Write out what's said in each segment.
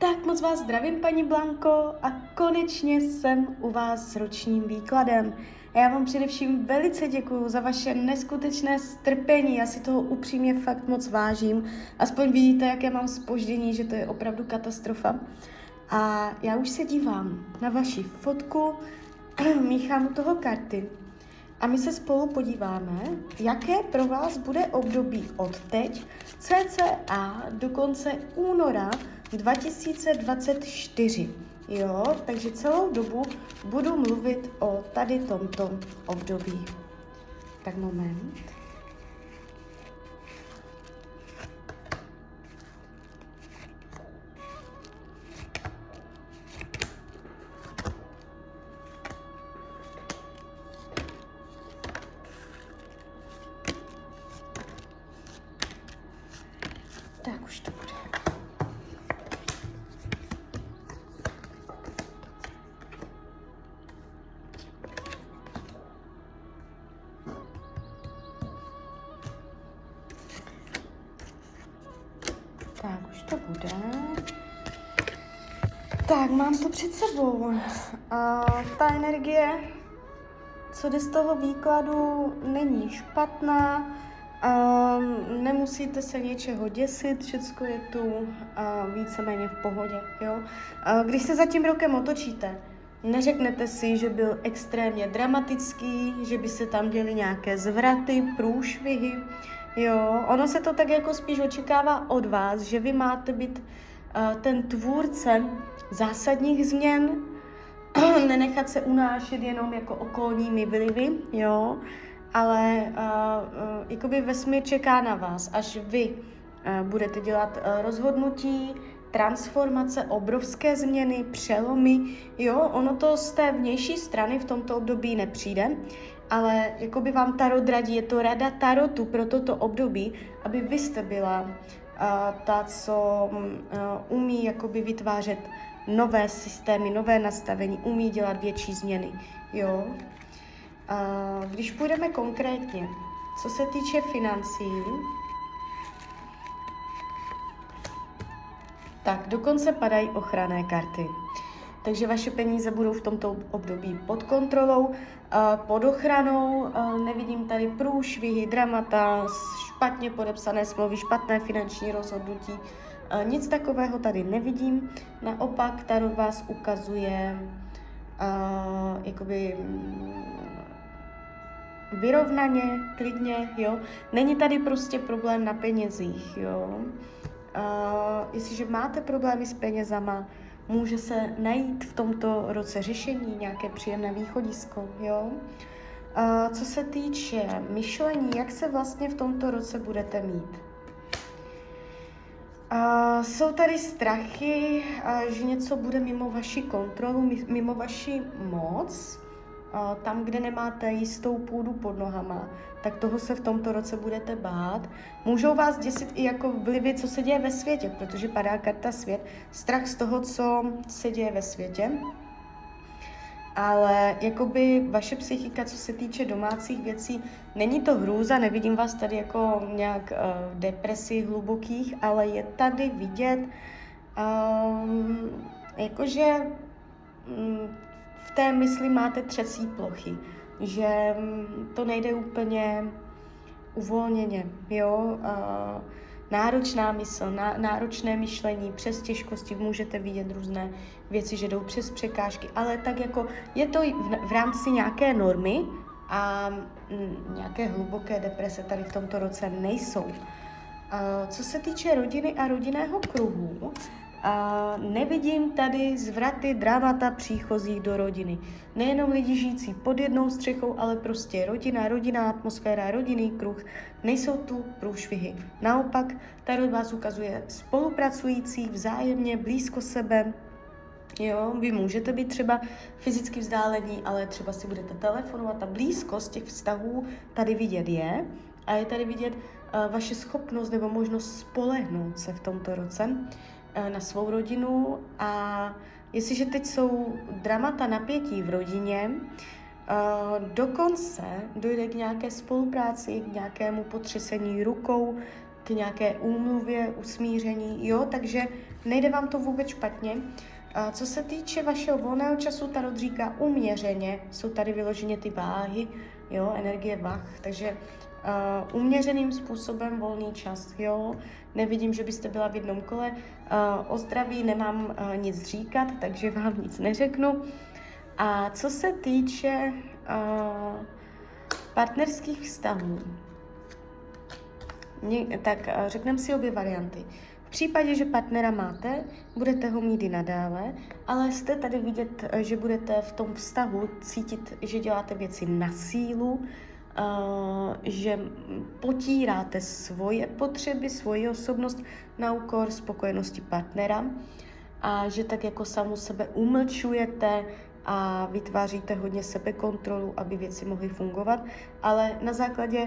Tak moc vás zdravím, paní Blanko, a konečně jsem u vás s ročním výkladem. A já vám především velice děkuji za vaše neskutečné strpení, já si toho upřímně fakt moc vážím. Aspoň vidíte, jaké mám spoždění, že to je opravdu katastrofa. A já už se dívám na vaši fotku, míchám u toho karty a my se spolu podíváme, jaké pro vás bude období od teď, cca do konce února 2024. Jo, takže celou dobu budu mluvit o tady tomto období. Tak moment. Tak, mám to před sebou. A ta energie, co jde z toho výkladu, není špatná. Um, nemusíte se něčeho děsit, všechno je tu uh, víceméně v pohodě. Jo? Uh, když se za tím rokem otočíte, neřeknete si, že byl extrémně dramatický, že by se tam děly nějaké zvraty, průšvihy. Jo, ono se to tak jako spíš očekává od vás, že vy máte být ten tvůrce zásadních změn, nenechat se unášet jenom jako okolními vlivy, jo, ale uh, jakoby vesmír čeká na vás, až vy uh, budete dělat uh, rozhodnutí, transformace, obrovské změny, přelomy, jo, ono to z té vnější strany v tomto období nepřijde, ale jakoby vám tarot radí, je to rada tarotu pro toto období, aby vy jste byla ta, co uh, umí jakoby vytvářet nové systémy, nové nastavení, umí dělat větší změny, jo. Když půjdeme konkrétně, co se týče financí, tak dokonce padají ochranné karty. Takže vaše peníze budou v tomto období pod kontrolou, pod ochranou. Nevidím tady průšvihy, dramata, špatně podepsané smlouvy, špatné finanční rozhodnutí. Nic takového tady nevidím. Naopak, Tarot vás ukazuje jakoby vyrovnaně, klidně, jo. Není tady prostě problém na penězích, jo. Uh, jestliže máte problémy s penězama, může se najít v tomto roce řešení, nějaké příjemné východisko, jo. Uh, co se týče myšlení, jak se vlastně v tomto roce budete mít? Uh, jsou tady strachy, uh, že něco bude mimo vaši kontrolu, mimo vaši moc, tam, kde nemáte jistou půdu pod nohama, tak toho se v tomto roce budete bát. Můžou vás děsit i jako vlivy, co se děje ve světě, protože padá karta svět, strach z toho, co se děje ve světě. Ale jakoby vaše psychika, co se týče domácích věcí, není to hrůza, nevidím vás tady jako nějak uh, depresí hlubokých, ale je tady vidět, um, jakože um, v té mysli máte třecí plochy, že mm, to nejde úplně uvolněně, jo, uh, náročná mysl, ná, náročné myšlení, přes těžkosti můžete vidět různé věci, že jdou přes překážky, ale tak jako je to v, rámci nějaké normy a m, nějaké hluboké deprese tady v tomto roce nejsou. Co se týče rodiny a rodinného kruhu, a nevidím tady zvraty, dramata příchozích do rodiny. Nejenom lidi žijící pod jednou střechou, ale prostě rodina, rodinná atmosféra, rodinný kruh. Nejsou tu průšvihy. Naopak, Tarot vás ukazuje spolupracující, vzájemně, blízko sebe, Jo, vy můžete být třeba fyzicky vzdálení, ale třeba si budete telefonovat. Ta blízkost těch vztahů tady vidět je a je tady vidět uh, vaše schopnost nebo možnost spolehnout se v tomto roce. Eh, na svou rodinu a jestliže teď jsou dramata napětí v rodině, eh, dokonce dojde k nějaké spolupráci, k nějakému potřesení rukou, k nějaké úmluvě, usmíření, jo, takže nejde vám to vůbec špatně. Co se týče vašeho volného času, Tarot říká uměřeně, jsou tady vyloženě ty váhy, jo, energie vah, takže uh, uměřeným způsobem volný čas, jo, nevidím, že byste byla v jednom kole. Uh, o zdraví nemám uh, nic říkat, takže vám nic neřeknu. A co se týče uh, partnerských vztahů, tak uh, řekneme si obě varianty. V případě, že partnera máte, budete ho mít i nadále, ale jste tady vidět, že budete v tom vztahu cítit, že děláte věci na sílu, že potíráte svoje potřeby, svoji osobnost na úkor spokojenosti partnera a že tak jako samu sebe umlčujete a vytváříte hodně sebekontrolu, aby věci mohly fungovat, ale na základě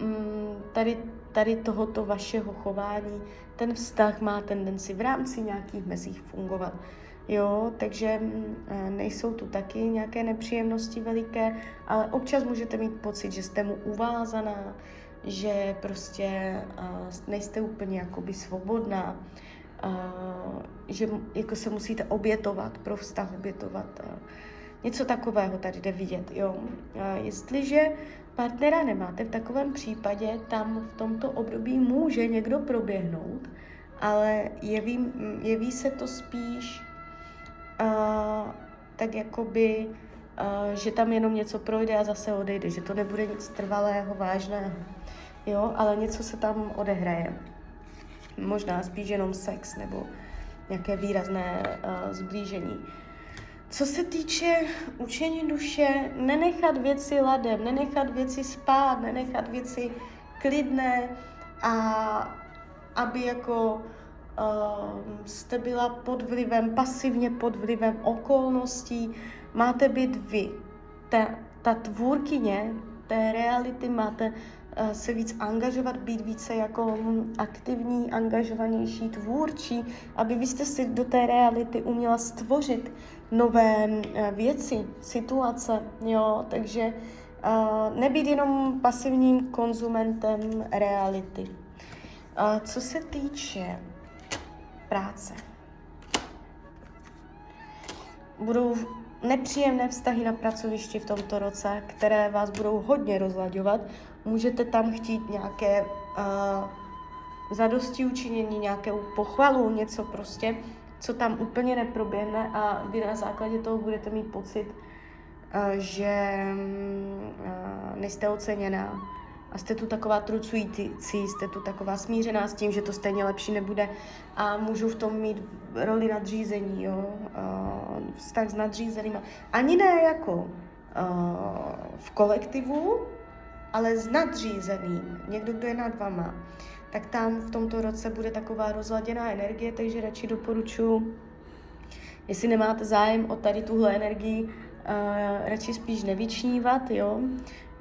mm, tady, tady tohoto vašeho chování ten vztah má tendenci v rámci nějakých mezích fungovat. Jo, takže mm, nejsou tu taky nějaké nepříjemnosti veliké, ale občas můžete mít pocit, že jste mu uvázaná, že prostě uh, nejste úplně jakoby svobodná, uh, že jako se musíte obětovat, pro vztah obětovat. Něco takového tady jde vidět. Jo. Jestliže partnera nemáte, v takovém případě tam v tomto období může někdo proběhnout, ale jeví, jeví se to spíš tak jakoby, uh, že tam jenom něco projde a zase odejde, že to nebude nic trvalého, vážného, jo, ale něco se tam odehraje. Možná spíš jenom sex nebo nějaké výrazné uh, zblížení. Co se týče učení duše, nenechat věci ladem, nenechat věci spát, nenechat věci klidné a aby jako jste byla pod vlivem, pasivně pod vlivem okolností, máte být vy. Ta, ta tvůrkyně té reality máte uh, se víc angažovat, být více jako aktivní, angažovanější, tvůrčí, aby vy jste si do té reality uměla stvořit nové uh, věci, situace, jo, takže uh, nebýt jenom pasivním konzumentem reality. Co se týče práce. Budou nepříjemné vztahy na pracovišti v tomto roce, které vás budou hodně rozlaďovat. Můžete tam chtít nějaké uh, zadosti učinění, nějakou pochvalu, něco prostě, co tam úplně neproběhne a vy na základě toho budete mít pocit, uh, že uh, nejste oceněná, a jste tu taková trucující, jste tu taková smířená s tím, že to stejně lepší nebude. A můžu v tom mít roli nadřízení, jo, vztah s nadřízeným. Ani ne jako v kolektivu, ale s nadřízeným, někdo, kdo je nad vama, tak tam v tomto roce bude taková rozladěná energie, takže radši doporučuji, jestli nemáte zájem o tady tuhle energii, uh, radši spíš nevyčnívat, jo,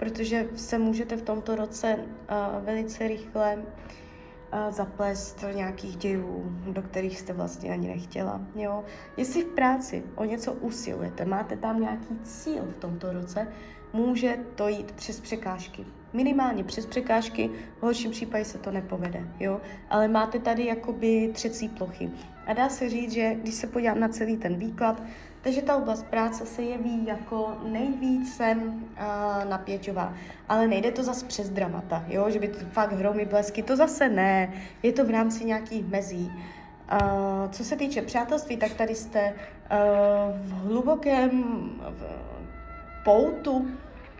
protože se můžete v tomto roce uh, velice rychle uh, zaplést do nějakých dějů, do kterých jste vlastně ani nechtěla. Jo? Jestli v práci o něco usilujete, máte tam nějaký cíl v tomto roce, může to jít přes překážky. Minimálně přes překážky, v horším případě se to nepovede, jo? Ale máte tady jakoby třecí plochy. A dá se říct, že když se podívám na celý ten výklad, takže ta oblast práce se jeví jako nejvíce uh, napěťová. Ale nejde to zase přes dramata, jo? že by to fakt hromy, blesky, to zase ne. Je to v rámci nějakých mezí. Uh, co se týče přátelství, tak tady jste uh, v hlubokém v poutu,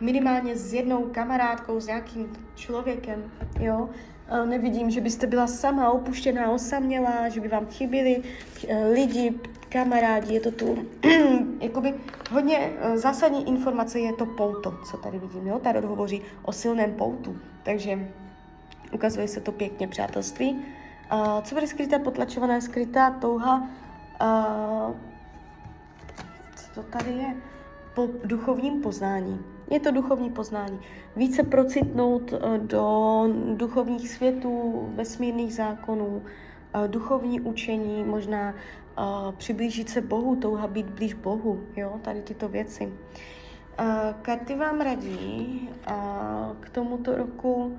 minimálně s jednou kamarádkou, s nějakým člověkem, jo. Uh, nevidím, že byste byla sama, opuštěná, osamělá, že by vám chyběli uh, lidi, kamarádi, je to tu, jakoby hodně uh, zásadní informace je to pouto, co tady vidím, jo, tady hovoří o silném poutu, takže ukazuje se to pěkně přátelství. Uh, co bude skryté, potlačované, skrytá touha, uh, co to tady je, po duchovním poznání. Je to duchovní poznání. Více procitnout do duchovních světů, vesmírných zákonů, duchovní učení, možná přiblížit se Bohu, touha být blíž Bohu, jo, tady tyto věci. Karty vám radí uh, k tomuto roku,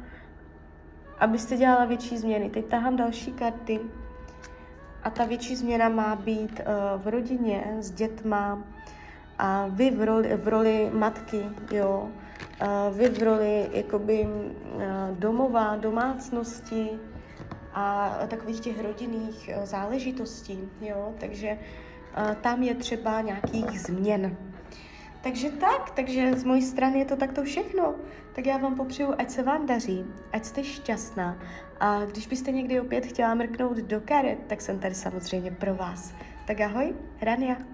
abyste dělala větší změny. Teď tahám další karty a ta větší změna má být uh, v rodině, s dětma, a vy v roli, v roli matky, jo, uh, vy v roli jakoby uh, domova, domácnosti a takových těch rodinných uh, záležitostí, jo, takže uh, tam je třeba nějakých změn. Takže tak, takže z mojí strany je to takto všechno. Tak já vám popřeju, ať se vám daří, ať jste šťastná. A když byste někdy opět chtěla mrknout do karet, tak jsem tady samozřejmě pro vás. Tak ahoj, Rania.